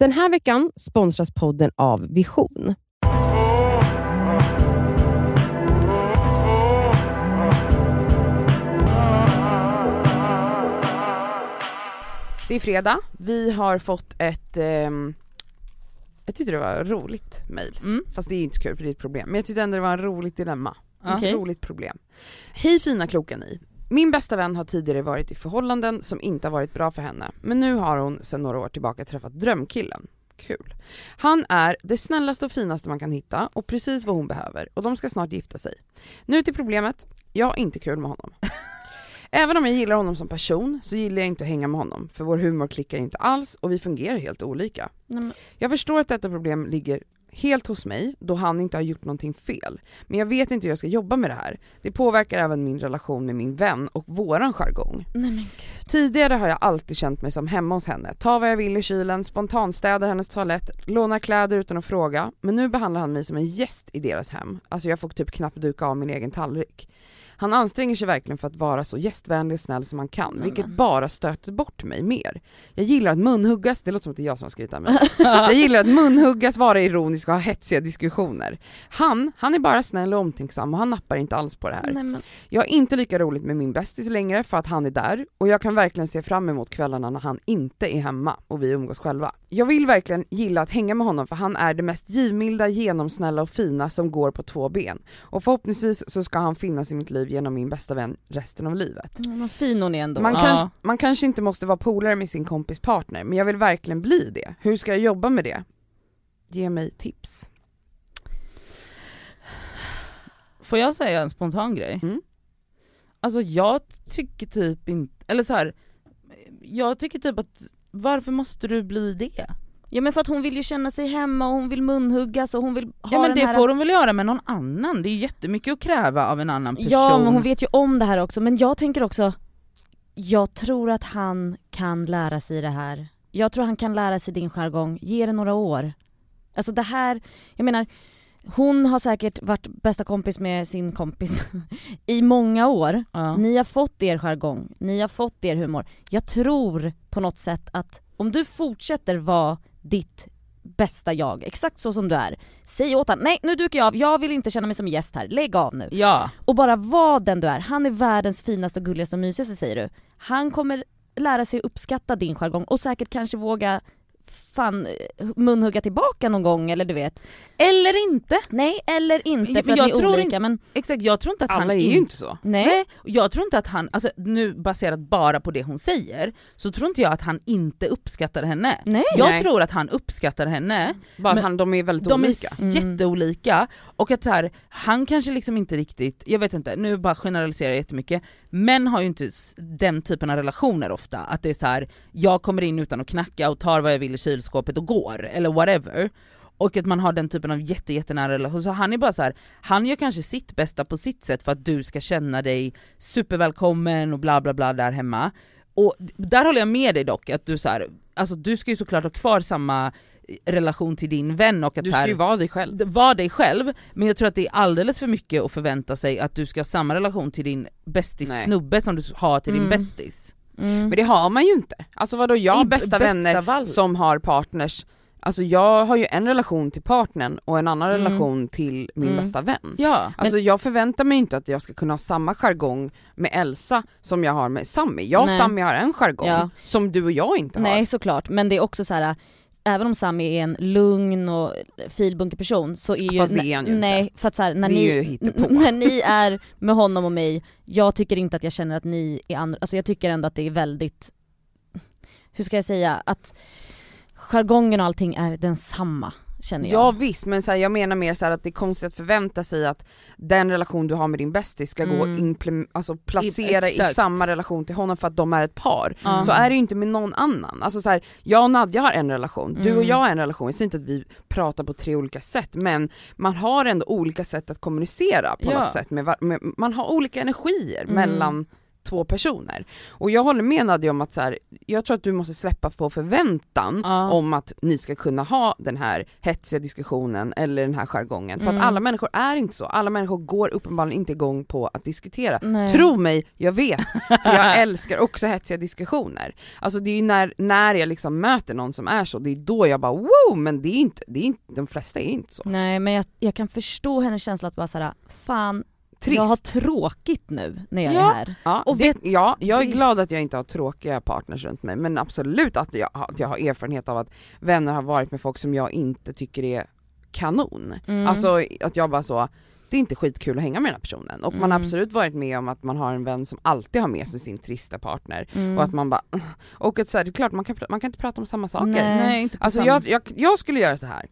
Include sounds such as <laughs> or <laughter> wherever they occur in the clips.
Den här veckan sponsras podden av Vision. Det är fredag, vi har fått ett, ehm, jag tyckte det var roligt mail. Mm. Fast det är inte så kul för det är ett problem. Men jag tyckte ändå det var en roligt dilemma. Ett roligt problem. Hej fina kloka ni. Min bästa vän har tidigare varit i förhållanden som inte har varit bra för henne. Men nu har hon sedan några år tillbaka träffat drömkillen. Kul. Han är det snällaste och finaste man kan hitta och precis vad hon behöver och de ska snart gifta sig. Nu till problemet, jag har inte kul med honom. <laughs> Även om jag gillar honom som person så gillar jag inte att hänga med honom för vår humor klickar inte alls och vi fungerar helt olika. Jag förstår att detta problem ligger helt hos mig då han inte har gjort någonting fel. Men jag vet inte hur jag ska jobba med det här. Det påverkar även min relation med min vän och våran jargong. nej Tidigare har jag alltid känt mig som hemma hos henne. Ta vad jag vill i kylen, spontanstädar hennes toalett, lånar kläder utan att fråga. Men nu behandlar han mig som en gäst i deras hem. Alltså jag får typ knappt duka av min egen tallrik. Han anstränger sig verkligen för att vara så gästvänlig och snäll som han kan, Nej, vilket bara stöter bort mig mer. Jag gillar att munhuggas, det låter som att det är jag som har skrivit det <laughs> Jag gillar att munhuggas, vara ironisk och ha hetsiga diskussioner. Han, han är bara snäll och omtänksam och han nappar inte alls på det här. nej men Jag har inte lika roligt med min bästis längre för att han är där och jag kan verkligen se fram emot kvällarna när han inte är hemma och vi umgås själva. Jag vill verkligen gilla att hänga med honom för han är det mest givmilda, genomsnälla och fina som går på två ben. Och förhoppningsvis så ska han finnas i mitt liv genom min bästa vän resten av livet. Mm, vad fin hon är ändå. Man, ja. kanske, man kanske inte måste vara polare med sin kompis partner men jag vill verkligen bli det. Hur ska jag jobba med det? Ge mig tips. Får jag säga en spontan grej? Mm. Alltså jag tycker typ inte, eller så här. jag tycker typ att varför måste du bli det? Ja men för att hon vill ju känna sig hemma och hon vill munhuggas och hon vill ha Ja men den det här... får hon väl göra med någon annan, det är ju jättemycket att kräva av en annan person. Ja men hon vet ju om det här också, men jag tänker också Jag tror att han kan lära sig det här. Jag tror han kan lära sig din jargong, ge det några år. Alltså det här, jag menar Hon har säkert varit bästa kompis med sin kompis <laughs> i många år. Ja. Ni har fått er jargong, ni har fått er humor. Jag tror på något sätt att om du fortsätter vara ditt bästa jag, exakt så som du är. Säg åt honom, nej nu dukar jag av, jag vill inte känna mig som gäst här, lägg av nu. Ja, och bara var den du är. Han är världens finaste och gulligaste och mysigaste säger du. Han kommer lära sig uppskatta din jargong och säkert kanske våga fan eh, munhugga tillbaka någon gång eller du vet. eller inte. Nej eller inte för men att jag ni är tror olika inte- men Exakt, jag tror inte att Alla han är in- ju inte så. nej. Nej, jag tror inte att han, alltså nu baserat bara på det hon säger, så tror inte jag att han inte uppskattar henne. Nej. Jag Nej. tror att han uppskattar henne, Bara Men han, de är väldigt de är olika. s- Mm. jätteolika, och att så här, han kanske liksom inte riktigt, jag vet inte, nu bara generaliserar jag jättemycket, män har ju inte den typen av relationer ofta, att det är så här: jag kommer in utan att knacka och tar vad jag vill i kylskåpet och går, eller whatever. Och att man har den typen av jätte, jättenära relation, så han är bara så här, han gör kanske sitt bästa på sitt sätt för att du ska känna dig supervälkommen och bla bla bla där hemma. Och där håller jag med dig dock, att du så här, alltså du ska ju såklart ha kvar samma eh, relation till din vän och att Du så här, ska ju vara dig själv. var dig själv, men jag tror att det är alldeles för mycket att förvänta sig att du ska ha samma relation till din bästis Nej. snubbe som du har till din Mm. bästis. Mm. Men det har man ju inte. Alltså vadå, jag har I b- bästa vänner val- som har partners, alltså jag har ju en relation till partnern och en annan Mm. relation till min Mm. bästa vän. Ja, Alltså jag förväntar mig inte att jag ska kunna ha samma jargong med Elsa som jag har med Sammy. Jag och Nej. Sammy har en jargong Ja. som du och jag inte har. Nej såklart, men det är också så här. Även om Sami är en lugn och filbunker person så är ju... Fast det är han ju Nej, inte. för att så här, när Det är ni, ju <laughs> när ni är med honom och mig, jag tycker inte att jag känner att ni är andra, alltså jag tycker ändå att det är väldigt, hur ska jag säga, att jargongen och allting är densamma känner jag. Ja visst, men så här, jag menar mer så här att det är konstigt att förvänta sig att den relation du har med din bästis ska gå Mm. och implem- alltså placera i, exakt. samma relation till honom för att de är ett par. Ja. Så är det ju inte med någon annan. Alltså så här, jag och Nadja har en relation, du och Mm. jag har en relation, jag säger inte att vi pratar på tre olika sätt men man har ändå olika sätt att kommunicera på Ja. något sätt, med, med, man har olika energier Mm. mellan två personer. Och jag håller med Nadja om att så här, jag tror att du måste släppa på förväntan Ja. om att ni ska kunna ha den här hetsiga diskussionen eller den här jargongen. För Mm. att alla människor är inte så, alla människor går uppenbarligen inte igång på att diskutera. Nej. Tro mig, jag vet. <laughs> För jag älskar också hetsiga diskussioner. Alltså det är ju när, när jag liksom möter någon som är så, det är då jag bara wow, men det är inte, det är inte de flesta är inte så. Nej men jag, jag kan förstå hennes känsla att bara såhär, fan Trist. jag har tråkigt nu när jag Ja. är här. Ja, Och det, vet- ja, jag är det- glad att jag inte har tråkiga partners runt mig, men absolut att jag, att jag har erfarenhet av att vänner har varit med folk som jag inte tycker är kanon. Mm. Alltså att jag bara så, det är inte skitkul att hänga med den här personen. Och man har Mm. absolut varit med om att man har en vän som alltid har med sig sin trista partner. Mm. Och att man bara, <laughs> och att så här, det är klart man kan, man kan inte prata om samma saker. Nej. Nej inte på Alltså samma- jag, jag, jag skulle göra så här.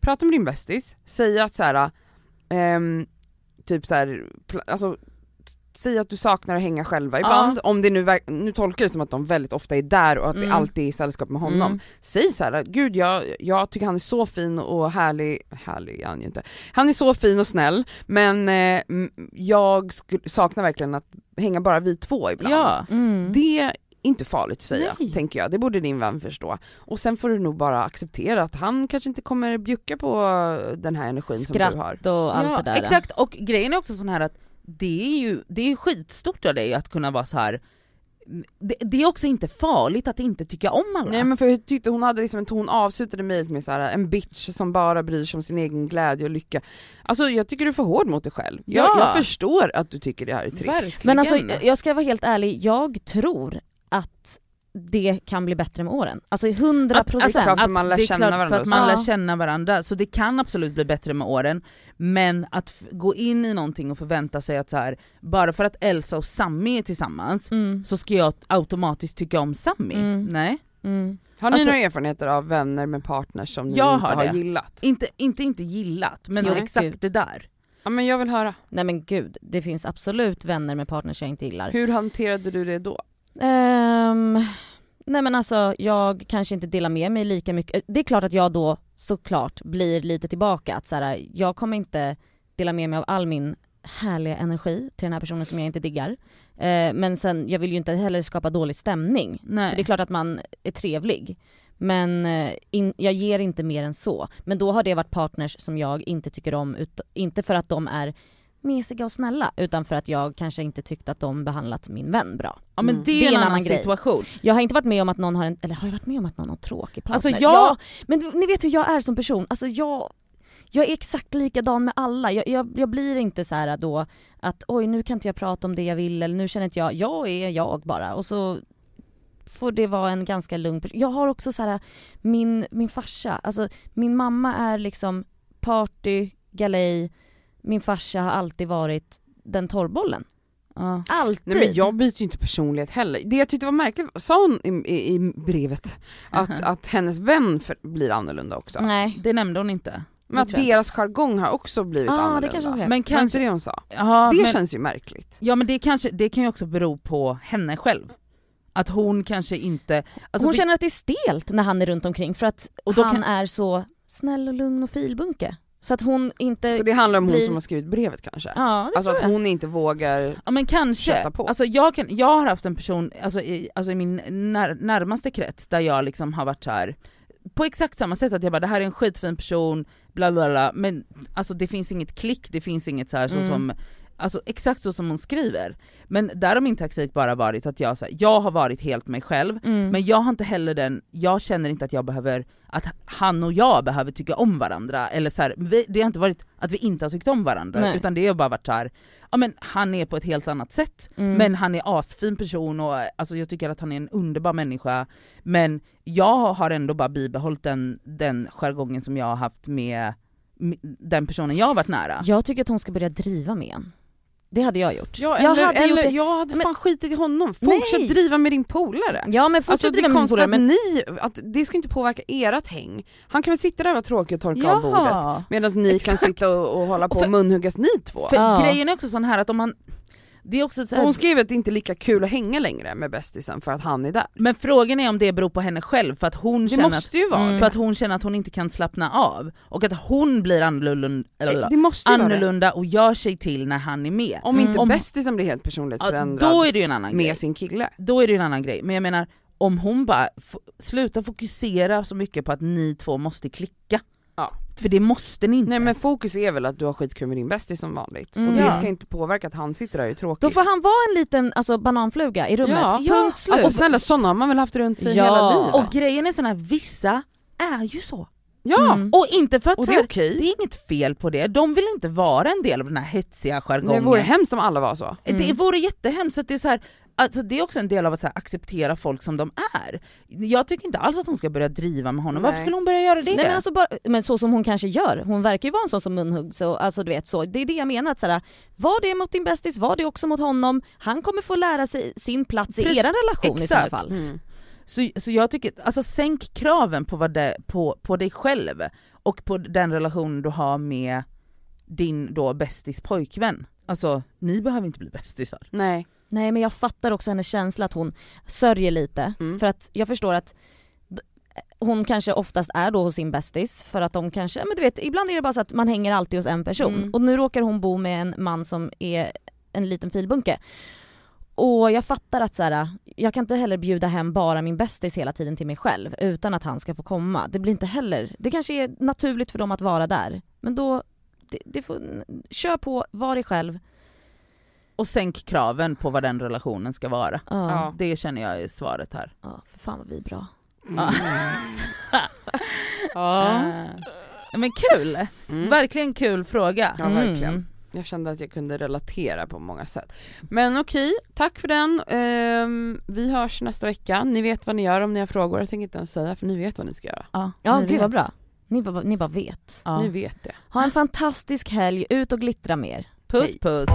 prata med din bästis, säga att så här, ehm, typ så här, alltså Säg att du saknar att hänga själva ibland, om det nu, nu tolkar det som att de väldigt ofta är där och att det Mm. alltid är i sällskap med honom. Mm. Säg så här, gud jag, jag tycker han är så fin och härlig, härlig är han ju inte. Han är så fin och snäll, men eh, jag saknar verkligen att hänga bara vi två ibland. Ja. Mm. Det inte farligt att säga, Nej. tänker jag. Det borde din vän förstå. Och sen får du nog bara acceptera att han kanske inte kommer bjucka på den här energin som du har. Skratt och allt ja, det där. Exakt, och grejen är också sån här att det är ju det är ju skitstort av dig att kunna vara så här. Det, det är också inte farligt att inte tycka om alla. Nej men för jag tyckte hon hade liksom en ton, avslutade mejlet med så här, en bitch som bara bryr sig om sin egen glädje och lycka. Alltså jag tycker du är för hård mot dig själv. Jag, Ja. jag förstår att du tycker det här är trist. Verkligen. Men alltså jag ska vara helt ärlig, jag tror att det kan bli bättre med åren. Alltså 100 Alltså, procent. för att man lär det är känna klart varandra för att man så. lär känna varandra, så det kan absolut bli bättre med åren. Men att f- gå in i någonting och förvänta sig att så här, bara för att Elsa och Sammy är tillsammans Mm. så ska jag automatiskt tycka om Sammy. Mm. Nej. Mm. Har ni Alltså- några erfarenheter av vänner med partners som ni Jag inte har har, det. gillat? Inte, inte inte gillat, men Jo, exakt gud. det där. Ja men jag vill höra. Nej men gud, det finns absolut vänner med partners jag inte gillar. Hur hanterade du det då? Ehm, nej men alltså jag kanske inte delar med mig lika mycket. Det är klart att jag då såklart blir lite tillbaka att så här, jag kommer inte dela med mig av all min härliga energi till den här personen som jag inte diggar. Eh, men sen, jag vill ju inte heller skapa dålig stämning. Nej. Så det är klart att man är trevlig. Men eh, in, jag ger inte mer än så. Men då har det varit partners som jag inte tycker om, ut, inte för att de är mesiga och snälla, utan för att jag kanske inte tyckte att de behandlat min vän bra. Ja men Mm. det är en annan, grej. situation. Jag har inte varit med om att någon har en, eller har jag varit med om att någon har tråkig partner? Alltså, jag- Ja, men ni vet hur jag är som person, alltså jag jag är exakt likadan med alla, jag, jag, jag blir inte så här då att oj nu kan inte jag prata om det jag vill eller nu känner inte jag, jag är jag bara och så får det vara en ganska lugn person. Jag har också så här min, min farsa, alltså min mamma är liksom party, galej, min farsa har alltid varit den torrbollen. Ja. Alltid! Nej men jag byter ju inte personlighet heller. Det jag tyckte var märkligt, sa hon i, i, i brevet att, Mhm. att hennes vän för, blir annorlunda också? Nej. Det nämnde hon inte. Men att det deras jargong har också blivit Ah, det annorlunda. kanske hon. Men inte kanske, det hon sa? ja, det men, känns ju märkligt. ja men det, kanske, det kan ju också bero på henne själv. Att hon kanske inte... Alltså hon vi- känner att det är stelt när han är runt omkring för att Och då han kan- är så snäll och lugn och filbunke. Så att hon inte... Så det handlar om hon blir- som har skrivit brevet kanske? Ja det Alltså tror att jag. hon inte vågar, Ja men kanske. På. Alltså jag, kan, jag har haft en person alltså i, alltså i min när, närmaste krets där jag liksom har varit så här på exakt samma sätt att jag bara det här är en skitfin person, bla bla bla, men alltså det finns inget klick, det finns inget så här så Mm. som Alltså exakt så som hon skriver. Men där har min taktik bara varit att jag, så här, jag har varit helt mig själv, Mm. men jag har inte heller den, jag känner inte att jag behöver, att han och jag behöver tycka om varandra, eller så här, vi, det har inte varit att vi inte har tyckt om varandra, Nej. utan det har bara varit så här, ja men han är på ett helt annat sätt, Mm. men han är asfin person och alltså, jag tycker att han är en underbar människa, men jag har ändå bara bibehållit den, den jargongen som jag har haft med den personen jag har varit nära. Jag tycker att hon ska börja driva med en. Det hade jag gjort. ja, jag eller, hade eller gjort jag hade Men- fan skitit i honom, fortsätt Nej. driva med din polare. Ja men fortsätt Alltså det driva med min konstigt polare att men ni, att det ska inte påverka ert häng. Han kan väl sitta där och vara tråkig och torka av bordet medan ni Exakt. kan sitta och, och hålla på Och för- och munhuggas ni två. För Ja. grejen är också sån här att om man Det är också så här, hon skriver att det inte är lika kul att hänga längre med bästisen för att han är där. men frågan är om det beror på henne själv för att hon Det känner att måste ju vara Mm. För att hon känner att hon inte kan slappna av och att hon blir annorlunda, Det- Det måste vara det. annorlunda och gör sig till när han är med. Om inte Mm. Bästisen blir helt Ja, personlighetsförändrad då är det ju en annan grej. med sin kille. Då är det ju en annan grej. Men jag menar, om hon bara slutar fokusera så mycket på att ni två måste klicka. Ja. För det måste ni inte. Nej men fokus är väl att du har skitkul med din bästis som vanligt. Mm. Och det Ja. ska inte påverka att han sitter där och är tråkig. Då får han vara en liten alltså, bananfluga i rummet, Ja. punkt slut. Alltså snälla sådana har man väl haft runt sig Ja. hela livet? Och grejen är sån här, vissa är ju så. ja! Mm. Och inte för att Och det är här, okej. det är inget fel på det, de vill inte vara en del av den här hetsiga Det jargongen. vore hemskt om alla var så. Det Mm. vore jättehemskt, så att det är så här, alltså det är också en del av att så här, acceptera folk som de är. Jag tycker inte alls att hon ska börja driva med honom, varför Nej. skulle hon börja göra det? Nej men alltså bara, men så som hon kanske gör, hon verkar ju vara en sån som munhuggs och alltså du vet så, det är det jag menar att såhär, var det mot din bästis, var det också mot honom, han kommer få lära sig sin plats i Precis, eran relation i så exakt. fall. Mm. Så, så jag tycker, alltså sänk kraven på, vad det, på, på dig själv och på den relation du har med din då bästis pojkvän. Alltså ni behöver inte bli bästisar. Nej. Nej men jag fattar också hennes känsla att hon sörjer lite, Mm. för att jag förstår att hon kanske oftast är då hos sin bästis för att de kanske, men du vet ibland är det bara så att man hänger alltid hos en person Mm. och nu råkar hon bo med en man som är en liten filbunke. Och jag fattar att så här, jag kan inte heller bjuda hem bara min bästis hela tiden till mig själv utan att han ska få komma. Det blir inte heller, det kanske är naturligt för dem att vara där. Men då, det, det får, kör på, var dig själv. Och sänk kraven på vad den relationen ska vara. Ja. Det känner jag är svaret här. ja för fan vad vi är bra. Ja. <laughs> Ja. Men kul! Mm. Verkligen kul fråga. Ja verkligen. Mm. Jag kände att jag kunde relatera på många sätt. Men okej, tack för den. Ehm, vi hörs nästa vecka. Ni vet vad ni gör om ni har frågor. Jag tänker inte ens säga för ni vet vad ni ska göra. Ja, Ja ni gud vad bra. Ni bara, ni bara vet. Ja. Ni vet det. Ha en fantastisk helg, ut och glittra mer. Puss Hej. puss.